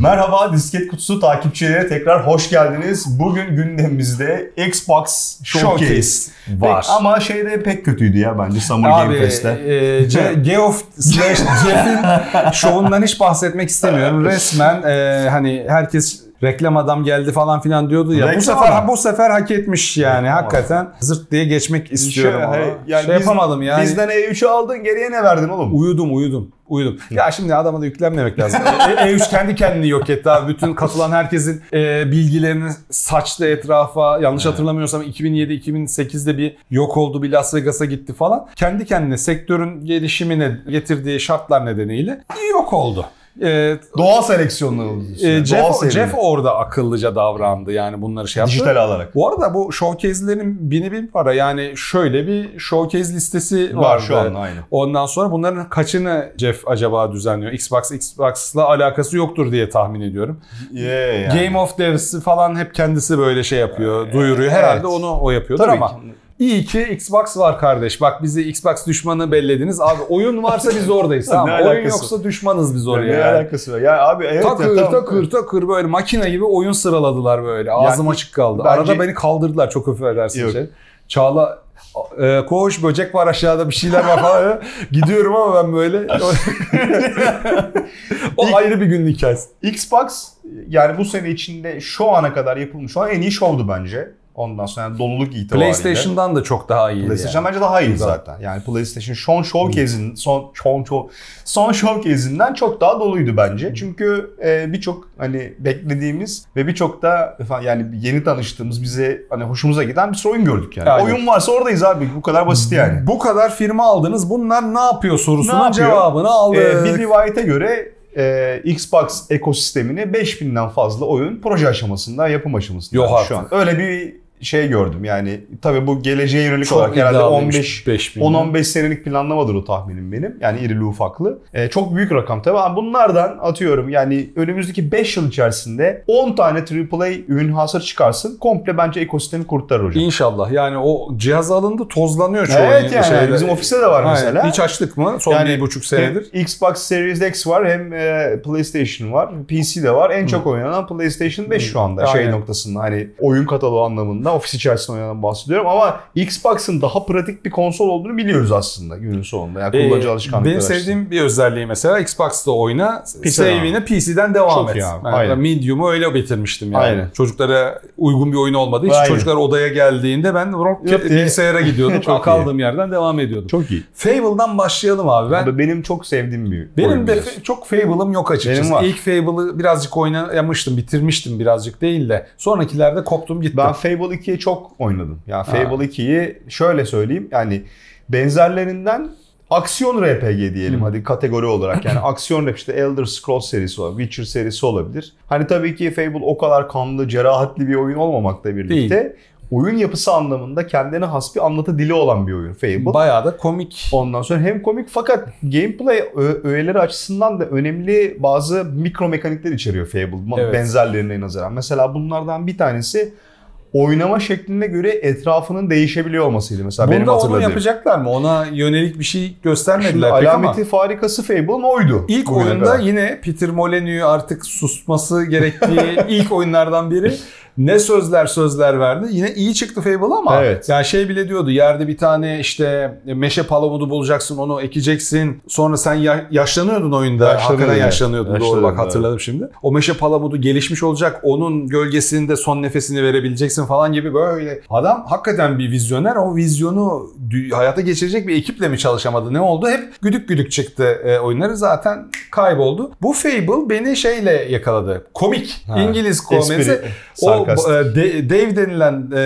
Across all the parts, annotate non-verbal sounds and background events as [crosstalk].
Merhaba disket kutusu takipçileri tekrar hoş geldiniz. Bugün gündemimizde Xbox Showcase, Showcase var. Pek- ama şeyde pek kötüydü ya bence Summer Abi, Game Fest'te. e, Geoff slash Jeff'in [laughs] şovundan hiç bahsetmek istemiyorum. Resmen e, hani herkes reklam adam geldi falan filan diyordu ya. bu Reklam sefer adam. bu sefer hak etmiş yani Reklam hakikaten. Zırt diye geçmek istiyorum Şey, hey, yani şey biz- yapamadım yani. Bizden E3'ü aldın geriye ne verdin oğlum? Uyudum uyudum. Uyudum. Ya şimdi adama da yüklenmemek lazım. E- E3 kendi kendini yok etti abi. Bütün katılan herkesin e, bilgilerini saçtı etrafa. Yanlış hatırlamıyorsam 2007-2008'de bir yok oldu. Bir Las Vegas'a gitti falan. Kendi kendine sektörün gelişimine getirdiği şartlar nedeniyle yok oldu. E, Doğal seleksiyonlar oldu. e, Jeff. Jeff orada akıllıca davrandı yani bunları şey yaptı. Dijital alarak. Bu arada bu showcase'lerin bini bin para. Yani şöyle bir showcase listesi Var vardı. şu an aynı. Ondan sonra bunların kaçını Jeff acaba düzenliyor? Xbox, Xbox'la alakası yoktur diye tahmin ediyorum. Yeah, yani. Game of Devs'i falan hep kendisi böyle şey yapıyor, duyuruyor. evet. Herhalde onu o yapıyordur Tabii ama. ki. İyi ki Xbox var kardeş. Bak bizi Xbox düşmanı bellediniz. Abi oyun varsa biz oradayız. [laughs] tamam. Ne Oyun yoksa düşmanız biz Ne oraya. yani. alakası var? Ya abi evet Takır ya, tamam. takır takır böyle makine gibi oyun sıraladılar böyle. Ağzım Yani açık kaldı. bence- Arada beni kaldırdılar çok affedersin Yok. şey. Çağla e, koş böcek var aşağıda bir şeyler var falan. [laughs] Gidiyorum ama ben böyle. [laughs] o İlk- ayrı bir günün hikayesi. Xbox yani bu sene içinde şu ana kadar yapılmış olan en iyi şovdu bence. Ondan sonra yani doluluk itibariyle. PlayStation'dan da çok daha iyi. PlayStation yani. bence daha iyi zaten. Yani PlayStation son showcase'in son son son, son showcase'inden çok daha doluydu bence. Çünkü e, birçok hani beklediğimiz ve birçok da yani yeni tanıştığımız bize hani hoşumuza giden bir sürü oyun gördük yani. Aynen. Oyun varsa oradayız abi. Bu kadar basit yani. Bu kadar firma aldınız. Bunlar ne yapıyor sorusunun Ne yapıyor? cevabını aldık. Ee, bir rivayete göre e, Xbox ekosistemini 5000'den fazla oyun proje aşamasında, yapım aşamasında Yok şu artık. an. Öyle bir şey gördüm yani. Tabii bu geleceğe yönelik Çok olarak herhalde iddialıymış 15 5000. 10-15 senelik planlamadır o tahminim benim. Yani irili ufaklı. Ee, çok büyük rakam tabii ama bunlardan atıyorum yani önümüzdeki 5 yıl içerisinde 10 tane AAA ürün hasır çıkarsın. Komple bence ekosistemi kurtarır hocam. İnşallah. Yani o cihaz alındı tozlanıyor çoğu Evet yani şeyde. bizim ofiste de var Aynen. mesela. Hiç açtık mı? Son Yani bir buçuk senedir. Xbox Series X var hem e, PlayStation var. PC de var. En çok oynanan PlayStation 5 şu anda şey Aynen. noktasında hani oyun kataloğu anlamında ofis içerisinde oynanan bahsediyorum ama Xbox'ın daha pratik bir konsol olduğunu biliyoruz aslında günün sonunda. Yani kullanıcı Ee, alışkanlıkları Benim açısından. sevdiğim bir özelliği mesela Xbox'ta oyna, save'ini PC'den devam Çok et. iyi aynen. Medium'u öyle bitirmiştim yani. Aynen. Çocuklara uygun bir oyun olmadığı için Aynen. çocuklar odaya geldiğinde ben bilgisayara gidiyordum. [laughs] Çok iyi. kaldığım yerden devam ediyordum. Çok iyi. Fable'dan başlayalım abi. Ben benim çok sevdiğim bir benim oyun de biliyorsun. çok Fable'ım yok açıkçası. Benim var. İlk Fable'ı birazcık oynamıştım, bitirmiştim birazcık değil de. Sonrakilerde koptum gittim. Ben Fable 2'yi çok oynadım. Ya Fable 2'yi şöyle söyleyeyim yani benzerlerinden aksiyon RPG diyelim Hmm. hadi kategori olarak yani [laughs] aksiyon rap işte Elder Scrolls serisi olabilir, Witcher serisi olabilir. Hani tabii ki Fable o kadar kanlı, cerahatli bir oyun olmamakla birlikte oyun yapısı anlamında kendine has bir anlatı dili olan bir oyun Fable. Bayağı da komik. Ondan sonra hem komik fakat gameplay öğeleri açısından da önemli bazı mikro mekanikler içeriyor Fable Evet. benzerlerine nazaran. Mesela bunlardan bir tanesi oynama şekline göre etrafının değişebiliyor olmasıydı mesela benim Bunda onu hatırladığım. yapacaklar mı? Ona yönelik bir şey Şimdi göstermediler ama. alameti farikası Fable'ın oydu. İlk oyunda kadar. yine Peter Molyneux artık susması gerektiği [laughs] ilk oyunlardan biri. Ne sözler sözler verdi. Yine iyi çıktı Fable ama Evet. yani şey bile diyordu. Yerde bir tane işte meşe palamudu bulacaksın onu ekeceksin. Sonra sen ya- yaşlanıyordun oyunda. Hakikaten evet. yaşlanıyordun. Doğru Yaşlanıyordum, bak hatırladım şimdi. O meşe palamudu gelişmiş olacak. Onun gölgesinde son nefesini verebileceksin falan gibi böyle. Adam hakikaten bir vizyoner. O vizyonu hayata geçirecek bir ekiple mi çalışamadı? Ne oldu? Hep güdük güdük çıktı e, oyunları. Zaten kayboldu. Bu Fable beni şeyle yakaladı. Komik. Ha, İngiliz komedisi. O sarkastik. e, De- Dave denilen e,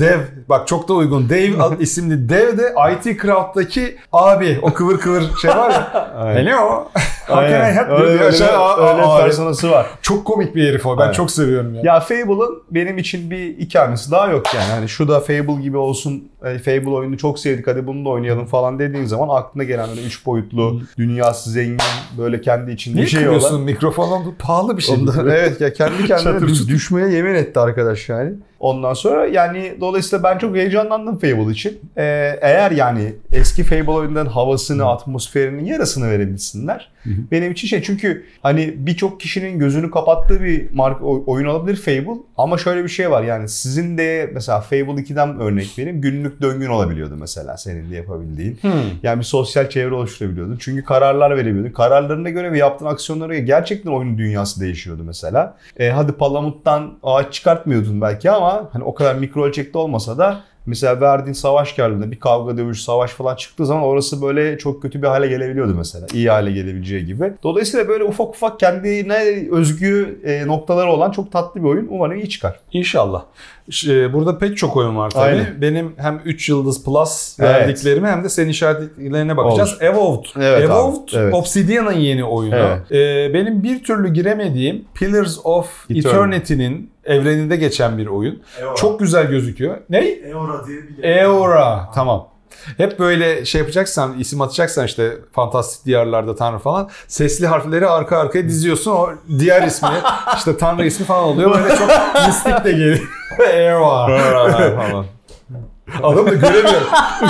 dev bak çok da uygun. Dave [laughs] ad- isimli dev de IT Crowd'daki abi o kıvır kıvır şey var ya. [laughs] Aynen. How can I Aynen. you? Öyle, öyle, Şey, öyle aa, personası var. Çok komik bir herif o. Ben Aynen. çok seviyorum ya. Ya Fable'ın benim için bir ikamesi daha yok yani. Hani şu da Fable gibi olsun. E, Fable oyunu çok sevdik hadi bunu da oynayalım falan dediğin zaman aklına gelen böyle üç boyutlu, dünyası zengin, böyle kendi içinde Niye bir şey olan. mikrofonun? Bu pahalı bir şey. Ondan- [laughs] evet ya kendi kendine düşmeye yemin etti arkadaş yani. Ondan sonra yani dolayısıyla ben çok heyecanlandım Fable için. Ee, eğer yani eski Fable oyunların havasını, atmosferinin yarısını verebilsinler. Benim için şey çünkü hani birçok kişinin gözünü kapattığı bir marka oyun olabilir Fable ama şöyle bir şey var yani sizin de mesela Fable 2'den örnek vereyim günlük döngün olabiliyordu mesela senin de yapabildiğin. Yani bir sosyal çevre oluşturabiliyordun. Çünkü kararlar verebiliyordun. Kararlarına göre ve yaptığın aksiyonlara göre gerçekten oyunun dünyası değişiyordu mesela. E, hadi palamuttan ağaç çıkartmıyordun belki ama hani o kadar mikro ölçekte olmasa da Mesela verdiğin savaş karlılığında bir kavga dövüş savaş falan çıktığı zaman orası böyle çok kötü bir hale gelebiliyordu mesela. İyi hale gelebileceği gibi. Dolayısıyla böyle ufak ufak kendine özgü e, noktaları olan çok tatlı bir oyun. Umarım iyi çıkar. İnşallah. Ş- Burada pek çok oyun var tabii. Aynen. Benim hem 3 yıldız plus Evet. verdiklerime hem de senin işaretlerine bakacağız. Evolved. Evet abi, Evolved evet. Obsidian'ın yeni oyunu. Evet. Ee, benim bir türlü giremediğim Pillars of Eternity. Eternity'nin evreninde geçen bir oyun. Eora. Çok güzel gözüküyor. Ne? Eora diye bir Eora. Tamam. Hep böyle şey yapacaksan, isim atacaksan işte fantastik diyarlarda tanrı falan sesli harfleri arka arkaya diziyorsun. O diğer ismi [laughs] işte tanrı ismi falan oluyor. Böyle çok mistik de geliyor. [laughs] Eora. falan. [laughs] Adam da göremiyor.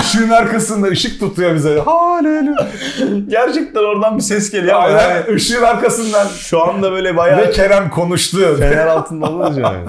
Işığın arkasında ışık tutuyor bize. Haleluya. Gerçekten oradan bir ses geliyor ama yani Aynen. Işığın arkasından. şu anda böyle bayağı Ve Kerem konuştu. fener altında olunca yani.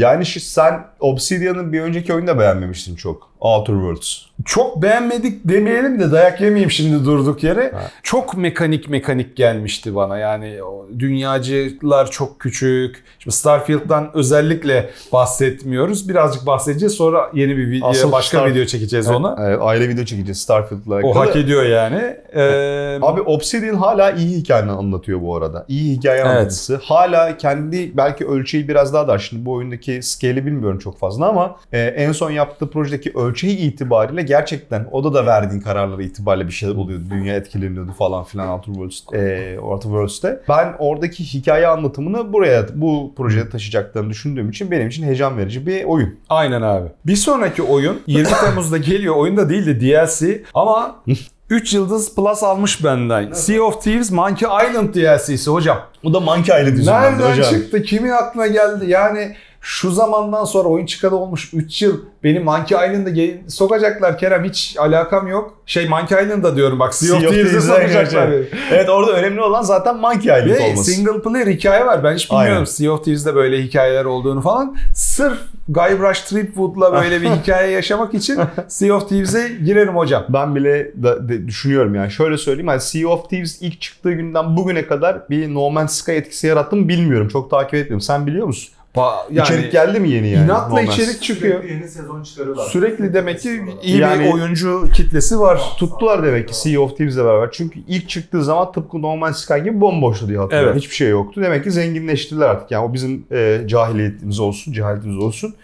yani şu, sen Obsidian'ın bir önceki oyunu da beğenmemiştin çok. Outer Worlds. Çok beğenmedik demeyelim de dayak yemeyeyim şimdi durduk yere. Çok mekanik mekanik gelmişti bana. Yani dünyacılar çok küçük. Şimdi Starfield'dan özellikle bahsetmiyoruz. Birazcık bahsedeceğiz. Sonra yeni bir video, Asıl başka Star- video çekeceğiz ona. Evet, aile video çekeceğiz Starfield'la alakalı. O hak ediyor yani. Ee, Abi Obsidian hala iyi hikayeni anlatıyor bu arada. İyi hikaye Evet. anlatısı. Hala kendi belki ölçeği biraz daha dar. Şimdi bu oyundaki scale'i bilmiyorum çok fazla ama e, en son yaptığı projedeki ölçeği itibariyle gerçekten o da da verdiğin kararları itibariyle bir şeyler oluyordu. Dünya etkileniyordu falan filan Outer Worlds, e, Outer Worlds'te. Ben oradaki hikaye anlatımını buraya bu projeye taşıyacaklarını düşündüğüm için benim için heyecan verici bir oyun. Aynen abi. Bir sonraki oyun 20 Temmuz'da geliyor. Oyunda değil de DLC ama [laughs] 3 yıldız plus almış benden. Sea of Thieves Monkey Island DLC'si hocam. Bu da Monkey Island yüzünden Nereden hocam. çıktı? Kimin aklına geldi? Yani şu zamandan sonra oyun çıkalı olmuş 3 yıl. Beni Monkey Island'a sokacaklar Kerem. Hiç alakam yok. Şey Monkey Island'da diyorum bak. Sea, of Thieves'e sokacaklar. Evet orada önemli olan zaten Monkey Island Ve olması. single player hikaye var. Ben hiç bilmiyorum Aynen. Sea of Thieves'de böyle hikayeler olduğunu falan. Sırf Guybrush Threepwood'la böyle bir [laughs] hikaye yaşamak için Sea of Thieves'e girerim hocam. Ben bile da, de- düşünüyorum yani. Şöyle söyleyeyim. Yani Sea of Thieves ilk çıktığı günden bugüne kadar bir No Man's Sky etkisi yarattı mı bilmiyorum. Çok takip etmiyorum. Sen biliyor musun? Yani içerik geldi mi yeni yani? inatla Man's- içerik çıkıyor. Sürekli yeni sezon çıkarıyorlar. Sürekli demek ki iyi Yani- bir oyuncu kitlesi var. Tuttular demek ki Sea of Thieves'le beraber. Çünkü ilk çıktığı zaman tıpkı No Man's Sky gibi bomboştu diye hatırlıyorum. Evet. Hiçbir şey yoktu. Demek ki zenginleştirdiler artık. Yani o bizim e, cahiliyetimiz olsun, cehaletimiz olsun.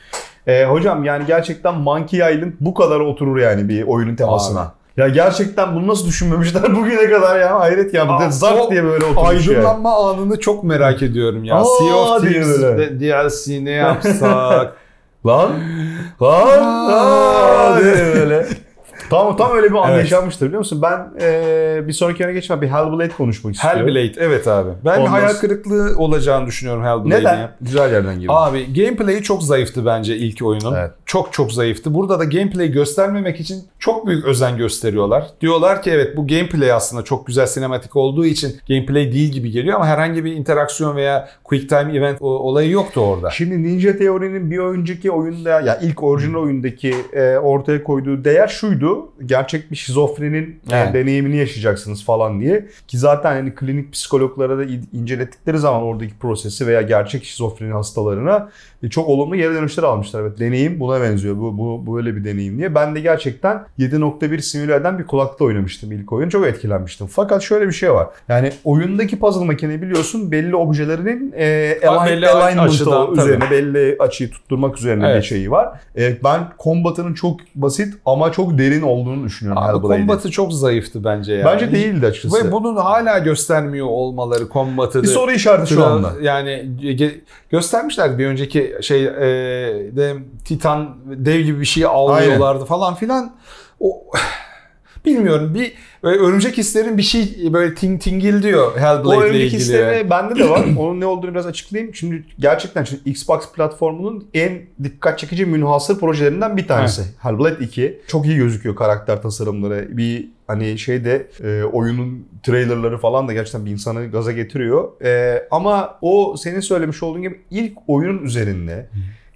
E, hocam yani gerçekten Monkey Island bu kadar oturur yani bir oyunun temasına. Abi. Ya gerçekten bunu nasıl düşünmemişler [laughs] bugüne kadar ya hayret ya. Aa, zart diye böyle oturmuş yani. Aydınlanma anını çok merak ediyorum ya. Aa, sea of diye Thieves DLC ne yapsak? [laughs] Lan. Lan. Aa, diye böyle. Tam tam öyle bir an Evet. yaşanmıştır biliyor musun? Ben e, bir sonraki yöne geçmem bir Hellblade konuşmak istiyorum. Hellblade evet abi. Ben Ondan- hayal kırıklığı olacağını düşünüyorum Hellblade'in. Neden? ya. Güzel yerden girdim. Abi gameplay'i çok zayıftı bence ilk oyunun. Evet. Çok çok zayıftı. Burada da gameplay göstermemek için çok büyük özen gösteriyorlar. Diyorlar ki evet bu gameplay aslında çok güzel sinematik olduğu için gameplay değil gibi geliyor ama herhangi bir interaksiyon veya quick time event olayı yoktu orada. Şimdi Ninja Theory'nin bir önceki oyunda ya ilk orijinal oyundaki e, ortaya koyduğu değer şuydu. Gerçek bir şizofrenin e, Evet. deneyimini yaşayacaksınız falan diye. Ki zaten hani klinik psikologlara da in- incelettikleri zaman oradaki prosesi veya gerçek şizofreni hastalarına çok olumlu geri dönüşler almışlar. Evet deneyim buna benziyor. Bu, bu böyle bir deneyim diye. Ben de gerçekten 7.1 simüle eden bir kulakta oynamıştım ilk oyun. Çok etkilenmiştim. Fakat şöyle bir şey var. Yani oyundaki puzzle makine biliyorsun belli objelerinin e, align- belli alignment'ı açıdan, tabii. üzerine belli açıyı tutturmak üzerine Evet. bir şeyi var. E, ben kombatının çok basit ama çok derin olduğunu düşünüyorum Abi kombatı çok zayıftı bence yani. Bence değildi açıkçası. Ve bunun hala göstermiyor olmaları kombatı. bir soru işareti şu anda. Yani göstermişlerdi bir önceki şey e, de Titan dev gibi bir şey avlıyorlardı falan filan. O [sighs] bilmiyorum bir Böyle örümcek hislerin bir şey böyle ting tingil diyor O Hellblade ile örümcek ilgili. hisleri bende de var. [clears throat] Onun ne olduğunu biraz açıklayayım. Şimdi gerçekten şimdi Xbox platformunun en dikkat çekici münhasır projelerinden bir tanesi. Hellblade 2. Çok iyi gözüküyor karakter tasarımları. Bir hani şeyde e, oyunun trailerları falan da gerçekten bir insanı gaza getiriyor. E, ama o senin söylemiş olduğun gibi ilk oyunun üzerinde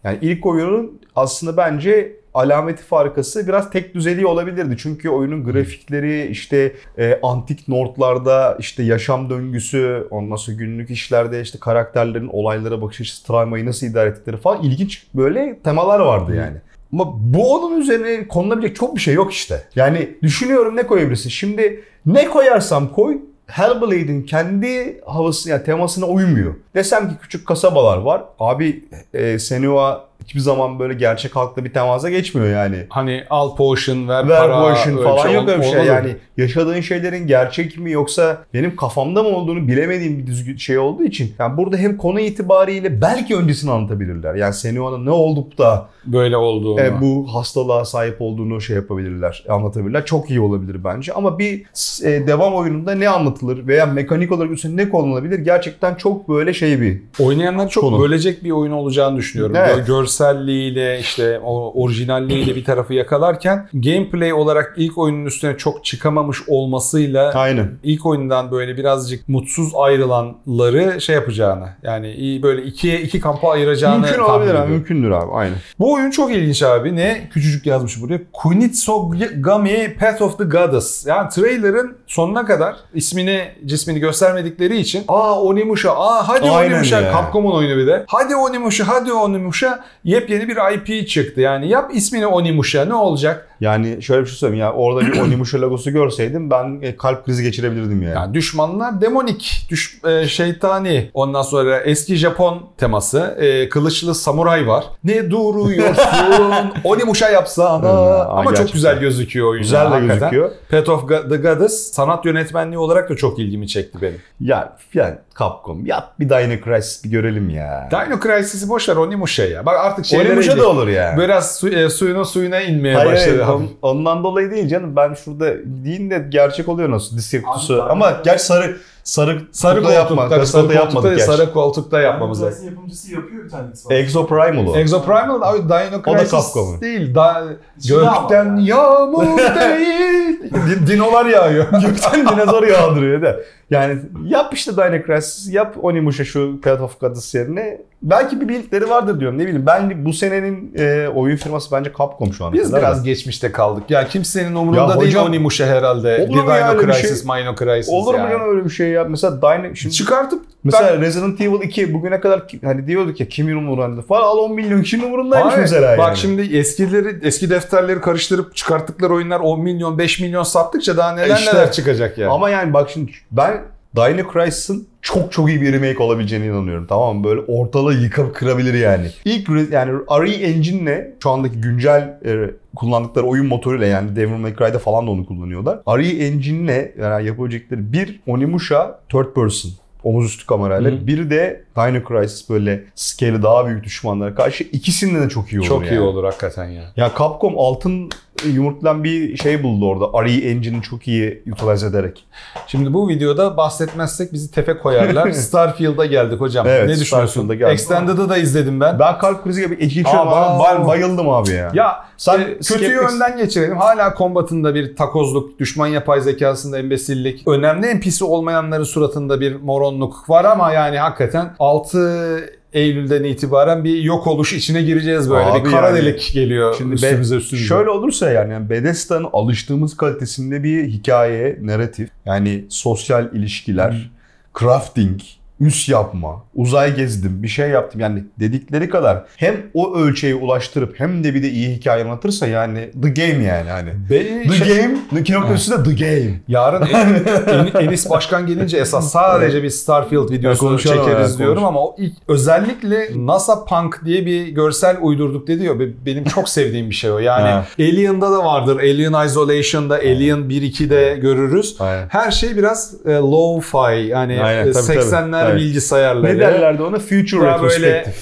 yani ilk oyunun aslında bence alameti farkası biraz tek düzeliği olabilirdi. Çünkü oyunun grafikleri işte e, antik Nordlarda işte yaşam döngüsü, ondan sonra günlük işlerde işte karakterlerin olaylara bakış açısı, travmayı nasıl idare ettikleri falan ilginç böyle temalar vardı yani. Ama bu onun üzerine konulabilecek çok bir şey yok işte. Yani düşünüyorum ne koyabilirsin. Şimdi ne koyarsam koy Hellblade'in kendi havası yani temasına uymuyor. Desem ki küçük kasabalar var. Abi e, Senua hiçbir zaman böyle gerçek halkla bir temasa geçmiyor yani. Hani al potion ver, Ver para. öyle falan bir yok öyle bir şey. Yani yaşadığın şeylerin gerçek mi yoksa benim kafamda mı olduğunu bilemediğim bir düzgün şey olduğu için. Yani burada hem konu itibariyle belki öncesini anlatabilirler. Yani Senua'nın ne olup da Böyle olduğunu. e, bu hastalığa sahip olduğunu şey yapabilirler, anlatabilirler. Çok iyi olabilir bence. Ama bir e, devam oyununda ne anlatılır veya mekanik olarak üstüne ne konulabilir gerçekten çok böyle şey bir. Oynayanlar çok Konu. bölecek bir oyun olacağını düşünüyorum. Evet. Gö- Görselliğiyle işte o orijinalliğiyle bir tarafı yakalarken gameplay olarak ilk oyunun üstüne çok çıkamamış olmasıyla Aynen. ilk oyundan böyle birazcık mutsuz ayrılanları şey yapacağını yani iyi böyle ikiye iki kampa ayıracağını Mümkün olabilir abi, mümkündür abi. Aynen. Bu oyun çok ilginç abi. Ne? Küçücük yazmış buraya. Kunitsogami Path of the Goddess. Yani trailer'ın sonuna kadar ismini, cismini göstermedikleri için aa Onimusha, aa hadi Aynen Onimusha. ya. Capcom'un oyunu bir de. Hadi Onimusha, hadi Onimusha. Yepyeni bir IP çıktı. Yani yap ismini Onimusha ne olacak? Yani şöyle bir şey söyleyeyim ya orada bir [clears throat] Onimusha logosu görseydim ben e, kalp krizi geçirebilirdim yani. Yani düşmanlar demonik, düş, e, şeytani. Ondan sonra eski Japon teması. e, kılıçlı samuray var. Ne duruyorsun? [laughs] Onimusha yapsana. Ha, Ama çok gerçekten. güzel gözüküyor oyun. Güzel de hakikaten. gözüküyor. Path of the Goddess sanat yönetmenliği olarak da çok ilgimi çekti benim. Ya, ya Capcom yap bir Dino Crisis bir görelim ya. Dino Crisis'i boş ver Onimusha ya. Bak artık şeylere Onimusha da olur ya. Biraz su, e, suyuna suyuna inmeye Hayır, başladı. hayır, on- ondan dolayı değil canım. Ben şurada deyin de gerçek oluyor nasıl disk kutusu. Ama gerçi sarı sarı Sarı kutuda yapma. koltukta, Sarı sarı yapmadık koltukta, sarı koltukta yapmamız lazım. Klas'ın yapımcısı yapıyor bir tane Xbox. Exo Primal o. Exoprimal abi Dino O da Crisis Capcom'un. değil. Da, gökten yani. yağmur [laughs] değil. Din- Dinolar yağıyor. [laughs] Gökten dinozor yağdırıyor da. Yani yap işte Dino Crisis, yap Onimusha şu Path of Goddess yerine. Belki bir bildikleri vardır diyorum ne bileyim. Ben bu senenin e, oyun firması bence Capcom şu an. Biz biraz geçmişte kaldık. Ya kimsenin umurunda Ya değil hocam, Onimusha herhalde. olur mu Dino ya öyle bir Crisis, şey? Mino Crisis Olur mu yani. canım öyle bir şey ya? Mesela Dino... Şimdi Çıkartıp Mesela Resident Evil 2 bugüne kadar hani diyorduk ya kimin umurunda falan al 10 milyon kişinin umurundaymış Hayır, mesela Bak yani. şimdi eskileri eski defterleri karıştırıp çıkarttıkları oyunlar 10 milyon 5 milyon sattıkça daha neler İşte. neler çıkacak yani. Ama yani bak şimdi ben Dino Crisis'ın çok çok iyi bir remake olabileceğine inanıyorum. Tamam mı? Böyle ortalığı yıkıp kırabilir yani. İlk yani RE Engine'le şu andaki güncel e, kullandıkları oyun motoruyla yani Devil May Cry'da falan da onu kullanıyorlar. RE Engine'le yani yapabilecekleri bir Onimusha third person omuzüstü kamerayla. Hı. Bir de Dino Crisis böyle scale'i daha büyük düşmanlara karşı ikisinde de çok iyi olur Çok yani. iyi olur hakikaten ya. Ya Capcom altın yumurtlayan bir şey buldu orada. RE Engine'i çok iyi utilize ederek. Şimdi bu videoda bahsetmezsek bizi tefe koyarlar. [laughs] Starfield'a geldik hocam. Evet, ne düşünüyorsun? Extended'ı da izledim ben. Ben kalp krizi gibi Aa, ben, bayıldım abi ya. Ya Sen e, kötü skeptik- yönden geçirelim. Hala kombatında bir takozluk, düşman yapay zekasında embesillik, önemli NPC olmayanların suratında bir moronluk var ama yani hakikaten 6 Eylül'den itibaren bir yok oluş içine gireceğiz böyle. Abi bir kara yani, delik geliyor Şimdi üstümüze üstümüze. şöyle olursa yani, yani Bethesda'nın alıştığımız kalitesinde bir hikaye, narratif, yani sosyal ilişkiler, crafting, üs yapma, uzay gezdim, bir şey yaptım. Yani dedikleri kadar hem o ölçeğe ulaştırıp hem de bir de iyi hikaye anlatırsa yani the game yani hani. Beni The şey- game, kinoplasisi de the game. Yarın [laughs] En- En- Enis Başkan gelince esas sadece bir Starfield videosu konuşalım, çekeriz diyorum ama o ilk özellikle NASA Punk diye bir görsel uydurduk dedi ya be- benim çok [laughs] sevdiğim bir şey o. Yani. Alien'da da vardır. Alien Isolation'da, Alien 1-2'de görürüz. Aynen. Her şey biraz e, low-fi yani Aynen, e, tabii, tabii. 80'ler Evet. bilgisayarları. Ne derlerdi ona? Future retrospective.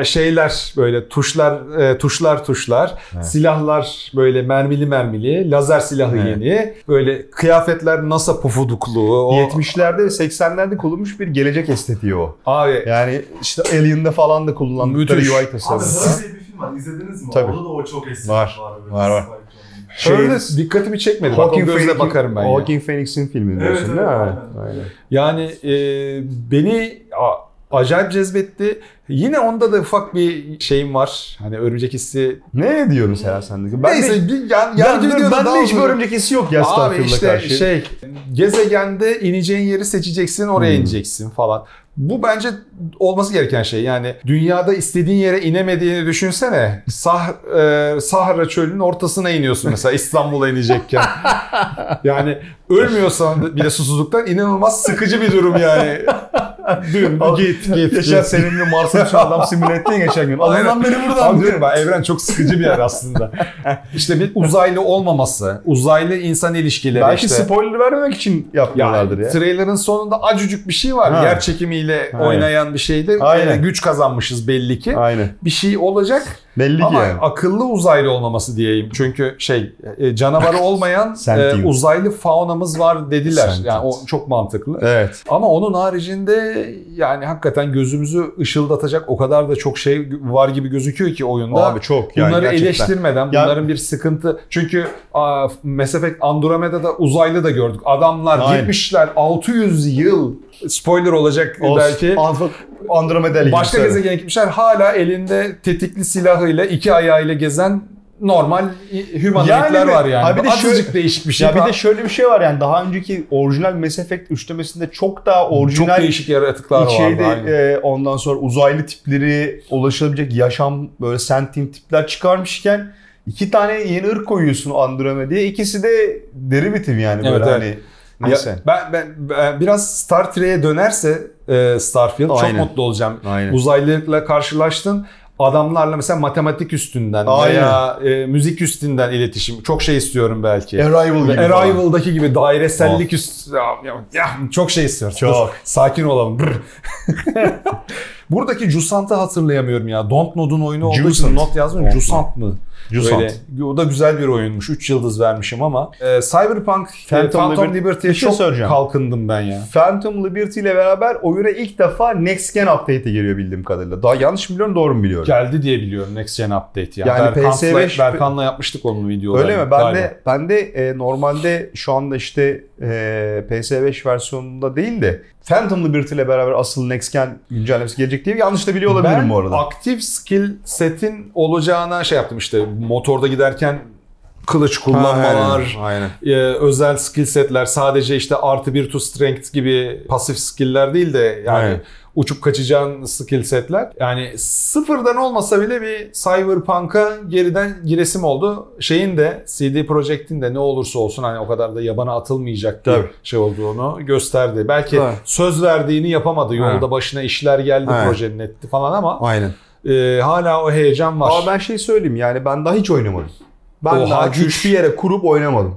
e, şeyler böyle tuşlar e, tuşlar tuşlar Evet. silahlar böyle mermili mermili lazer silahı Evet. yeni böyle kıyafetler NASA pufudukluğu o 70'lerde ve 80'lerde kullanılmış bir gelecek estetiği o. abi Yani işte Alien'da falan da kullandıkları Müthiş. UI Abi tasarımı. Diye bir film var. İzlediniz mi? Tabii. Orada da o çok eski Var. böyle Var, var. Şey- öyle dikkatimi çekmedi bak o gözle bakarım ben ya. Joaquin Phoenix'in filmi diyorsun Evet, değil mi? evet, aynen. aynen. Yani e, beni a- acayip cezbetti. Yine onda da ufak bir şeyim var. Hani örümcek hissi. Ne diyorsun sen sen? Ben Neyse bir yan, ben, yancı ben, videoda ben de hiçbir örümcek hissi yok ya Abi Starfield'a işte karşı. şey gezegende ineceğin yeri seçeceksin oraya Hmm. ineceksin falan. Bu bence olması gereken şey. Yani dünyada istediğin yere inemediğini düşünsene. Sah, e, Sahara çölünün ortasına iniyorsun mesela [laughs] İstanbul'a inecekken. yani ölmüyorsan bile susuzluktan inanılmaz sıkıcı bir durum yani. [laughs] Dün git git Geçen git. seninle Mars'a düşen adam simüle ettin ya geçen gün. Allah'ım beni buradan Abi diyor. diyorum ben evren çok sıkıcı bir yer aslında. [laughs] işte bir uzaylı olmaması, uzaylı insan ilişkileri Belki işte. spoiler vermemek için yapmıyorlardır ya. Trailer'ın sonunda acıcık bir şey var. Ha. Yer çekimiyle Aynen. oynayan bir şeyde Aynen. e, güç kazanmışız belli ki. Aynen. Bir şey olacak Belli ki ama yani. akıllı uzaylı olmaması diyeyim. Çünkü şey e, canavarı [laughs] olmayan e, uzaylı faunamız var dediler. Sentient. Yani o çok mantıklı. Evet. Ama onun haricinde yani hakikaten gözümüzü ışıldatacak o kadar da çok şey var gibi gözüküyor ki oyunda. Abi çok yani Bunları gerçekten. eleştirmeden Ya- bunların bir sıkıntı. Çünkü aa, Mass Effect Andromeda'da uzaylı da gördük. Adamlar Aynen. gitmişler 600 yıl spoiler olacak Olsun. belki. Andro- Andromeda ile Başka ilgili gezegene gitmişler. Hala elinde tetikli silahıyla iki ayağıyla gezen normal humanoidler Yani var yani. Ha bir de Azıcık şöyle- değişik bir şey. Ya bir de şöyle bir şey var yani daha önceki orijinal Mass Effect üçlemesinde çok daha çok orijinal değişik yaratıklar şeyde vardı. e, ondan sonra uzaylı tipleri ulaşabilecek yaşam böyle sentient tipler çıkarmışken iki tane yeni ırk koyuyorsun Andromeda'ya. İkisi de derivative yani böyle Evet, hani. Ya ben, ben, ben biraz Star Trek'e dönerse e, Starfield Aynen. çok mutlu olacağım. Aynen. Uzaylılarla karşılaştın. Adamlarla mesela matematik üstünden Aynen. veya e, müzik üstünden iletişim. Çok şey istiyorum belki. Arrival gibi falan. Arrival'daki gibi dairesellik üst ya, ya, ya, çok şey istiyorum. Çok. Dur, sakin olalım. [laughs] Buradaki Jusant'ı hatırlayamıyorum ya. Dontnod'un oyunu olduğu için Jusant. not yazmıyorum. Jusant mı? Jusant. Böyle, o da güzel bir oyunmuş. 3 yıldız vermişim ama. E, Cyberpunk Phantom Phantom, Phantom Liberty- Liberty'ye şey çok soracağım. kalkındım ben ya. Phantom Liberty ile beraber oyuna ilk defa Next Gen update'e geliyor bildiğim kadarıyla. Daha yanlış mı biliyorum doğru mu biliyorum? Geldi diye biliyorum Next Gen Update ya. Yani Berkan'la, PS5 Berkan'la yapmıştık onun videolarını. Öyle mi? Ben galiba. de ben de e, normalde şu anda işte e, PS5 versiyonunda değil de Phantom Liberty ile beraber asıl Next Gen güncellemesi gelecek diye yanlış da biliyor olabilirim ben bu arada. aktif skill setin olacağına şey yaptım işte motorda giderken kılıç kullanmalar, Aynen. e, özel skill setler sadece işte artı bir to strength gibi pasif skill'ler değil de yani Aynen. Uçup kaçacağın skill setler. Yani sıfırdan olmasa bile bir Cyberpunk'a geriden giresim oldu. Şeyin de CD Projekt'in de ne olursa olsun hani o kadar da yabana atılmayacak bir Tabii. şey olduğunu gösterdi. Belki Tabii. söz verdiğini yapamadı. Yolda Evet. başına işler geldi Evet. projenin etti falan ama Aynen. e, hala o heyecan var. Ama ben şey söyleyeyim yani ben daha hiç oynamadım. Ben Oha, daha güç. hiçbir yere kurup oynamadım.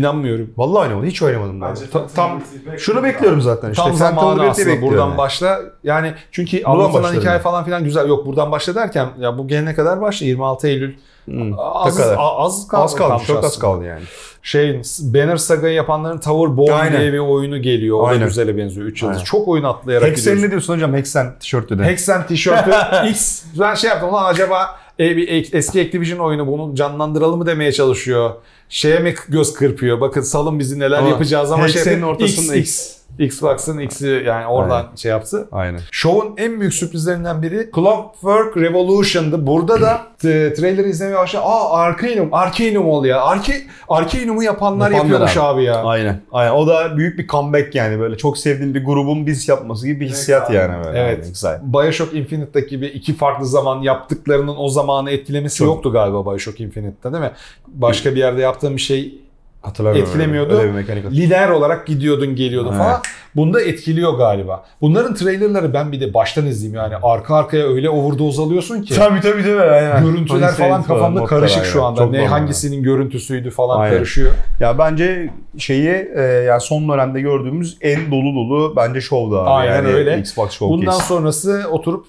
İnanmıyorum. Vallahi oynamadım. Hiç oynamadım ben. Bence Ta- tam şunu bekliyorum zaten işte. Tam zamanı aslında. bekliyorum Buradan yani. başla. Yani çünkü Buradan anlatılan hikaye yani. falan filan güzel. Yok buradan başla derken ya bu gelene kadar başla 26 Eylül. Hı, Az, ne kadar? a- az kaldı. Az kaldı. kalmış Çok az kaldı yani. Şeyin Banner Saga'yı yapanların Tower Born Aynen. diye bir oyunu geliyor. O da Aynen. güzele benziyor. 3 yıldız. Aynen. Çok oyun atlayarak Hexen gidiyoruz. ne diyorsun hocam? Hexen tişörtü de. Hexen tişörtü [laughs] X. Ben şey yaptım lan acaba e, bir ek- eski Activision oyunu bunu canlandıralım mı demeye çalışıyor. Şeye mi göz kırpıyor? Bakın salın bizi neler Ama yapacağız ama şey yapıyor. ortasında X, X. Xbox'ın X'i yani oradan şey yaptı. Aynen. Şovun en büyük sürprizlerinden biri Clockwork Revolution'dı. Burada da t- trailer'ı izlemeye başladı. Aa Arcanum, Arcanum ol ya. Arke, Arcanum'u yapanlar, Yapanlar yapıyormuş abi, ya. Aynen. Aynen. O da büyük bir comeback yani böyle çok sevdiğim bir grubun biz yapması gibi bir hissiyat Evet, yani böyle. Evet. Aynen, Güzel. Bioshock Infinite'daki gibi iki farklı zaman yaptıklarının o zamanı etkilemesi Çok. yoktu galiba Bioshock Infinite'te değil mi? Başka bir yerde yaptığım bir şey Hatırlamıyorum. Etkilemiyordu. Öyle bir mekanik. lider olarak gidiyordun geliyordun Evet. falan. bunda etkiliyor galiba. Bunların trailerları ben bir de baştan izleyeyim yani arka arkaya öyle overdose alıyorsun ki. Tabii tabii mi? Aynen. Görüntüler Polis falan falan, kafamda karışık şu anda. Çok ne hangisinin görüntüsüydü falan Aynen. karışıyor. Ya bence şeyi e, yani son dönemde gördüğümüz en dolu dolu bence şovdu abi. Aynen yani öyle. Xbox Showcase. Bundan sonrası oturup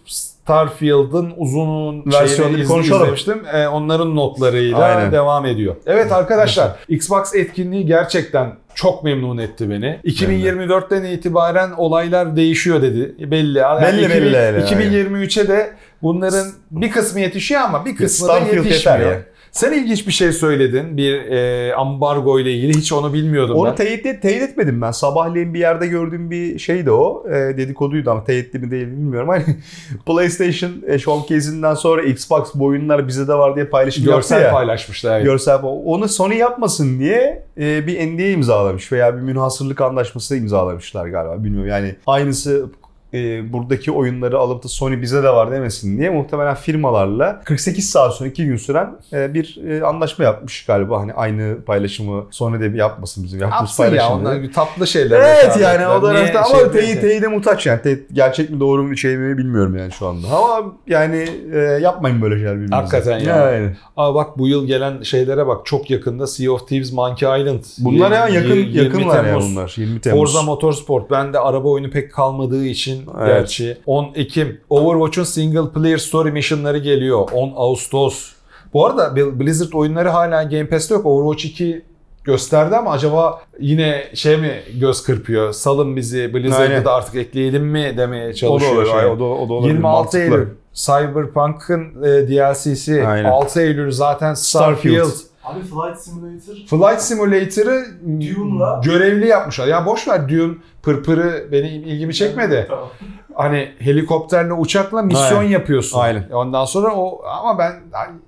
Starfield'ın uzun Versiyonunu konuşalım. izlemiştim. Ee, onların notlarıyla Aynen. devam ediyor. Evet arkadaşlar Xbox etkinliği gerçekten çok memnun etti beni. 2024'ten itibaren olaylar değişiyor dedi. Belli. Yani Belli, 2000 belli, aynen. 2023'e de bunların bir kısmı yetişiyor ama bir kısmı da Starfield yetişmiyor. yeter ya. Sen ilginç bir şey söyledin. Bir e, ambargo ile ilgili hiç onu bilmiyordum Onu ben. teyit, et- teyit etmedim ben. Sabahleyin bir yerde gördüğüm bir şeydi o. E, dedikoduydu ama teyitli mi değil bilmiyorum. Hani [laughs] PlayStation e, Showcase'inden sonra Xbox bu oyunlar bize de var diye paylaşım Görsel ya. paylaşmışlar. evet. Görsel onu Sony yapmasın diye e, bir NDA imzalamış veya bir münhasırlık anlaşması imzalamışlar galiba bilmiyorum yani aynısı e, buradaki oyunları alıp da Sony bize de var demesin diye muhtemelen firmalarla 48 saat sonra 2 gün süren e, bir e, anlaşma yapmış galiba hani aynı paylaşımı Sony de bir yapmasın bizim yaptığımız Yapsın ya onlar bir tatlı şeyler. Evet yani o da şey ama teyit, değil? teyide muhtaç yani. Teyit gerçek mi doğru mu şey mi bilmiyorum yani şu anda. Ama yani e, yapmayın böyle şeyler birbirinize. Hakikaten ya. Yani. Aa bak bu yıl gelen şeylere bak çok yakında Sea of Thieves Monkey Island. Bunlar hemen yakın Yir- 20 yakınlar ya bunlar. 20 Temmuz. Forza Motorsport. Ben de araba oyunu pek kalmadığı için Evet. gerçi. 10 Ekim. Overwatch'un single player story missionları geliyor. 10 Ağustos. Bu arada Blizzard oyunları hala Game Pass'te yok. Overwatch 2 gösterdi ama acaba yine şey mi göz kırpıyor? Salın bizi Blizzard'ı da artık ekleyelim mi demeye o da çalışıyor. olur. şey. O da, o da olabilir. 26 Mantıklı. Eylül Cyberpunk'ın e, DLC'si. Aynen. 6 Eylül zaten Starfield. Starfield. Abi Flight Simulator Flight Simulator'ı Dune'la- görevli yapmışlar. Ya boş ver Dune pırpırı benim ilgimi çekmedi. Tamam. Hani helikopterle uçakla misyon Aynen. yapıyorsun. Aynen. Ondan sonra o ama ben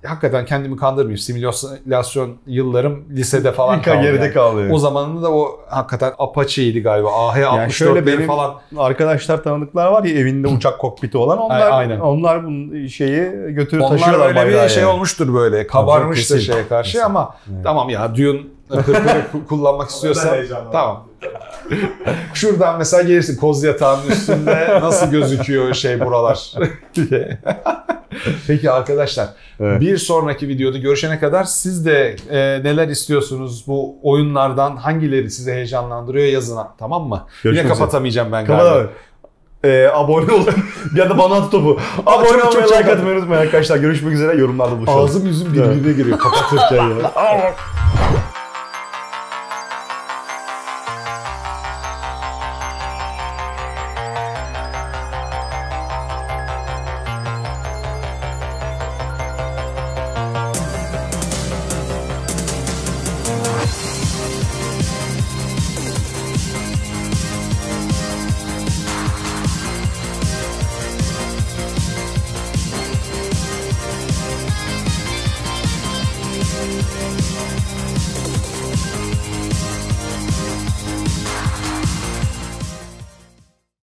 hakikaten kendimi kandırmayayım. Simülasyon yıllarım lisede [laughs] falan kaldı. geride yani. kaldı. O zamanında da o hakikaten Apache'ydi galiba. Yani AH-64'leri şöyle benim falan. arkadaşlar tanıdıklar var ya evinde uçak kokpiti olan onlar Ay- aynen. onlar bu şeyi götürüp Onlar taşıyorlar öyle bir şey yani. olmuştur böyle. Kabarmıştır şeye karşı Kesin. ama Evet. tamam ya Dune pırpırı [laughs] kullanmak istiyorsan tamam. [laughs] Şuradan mesela gelirsin koz yatağının üstünde nasıl gözüküyor şey buralar [laughs] diye. Peki arkadaşlar Evet. bir sonraki videoda görüşene kadar siz de e, neler istiyorsunuz bu oyunlardan hangileri sizi heyecanlandırıyor yazın tamam mı? Görüşmek Yine kapatamayacağım ben galiba. Kapat. Ee, abone olun. ya da bana at topu. abone olmayı like atmayı unutmayın arkadaşlar. Görüşmek üzere. Yorumlarda buluşalım. Ağzım yüzüm birbirine giriyor kapatırken ya.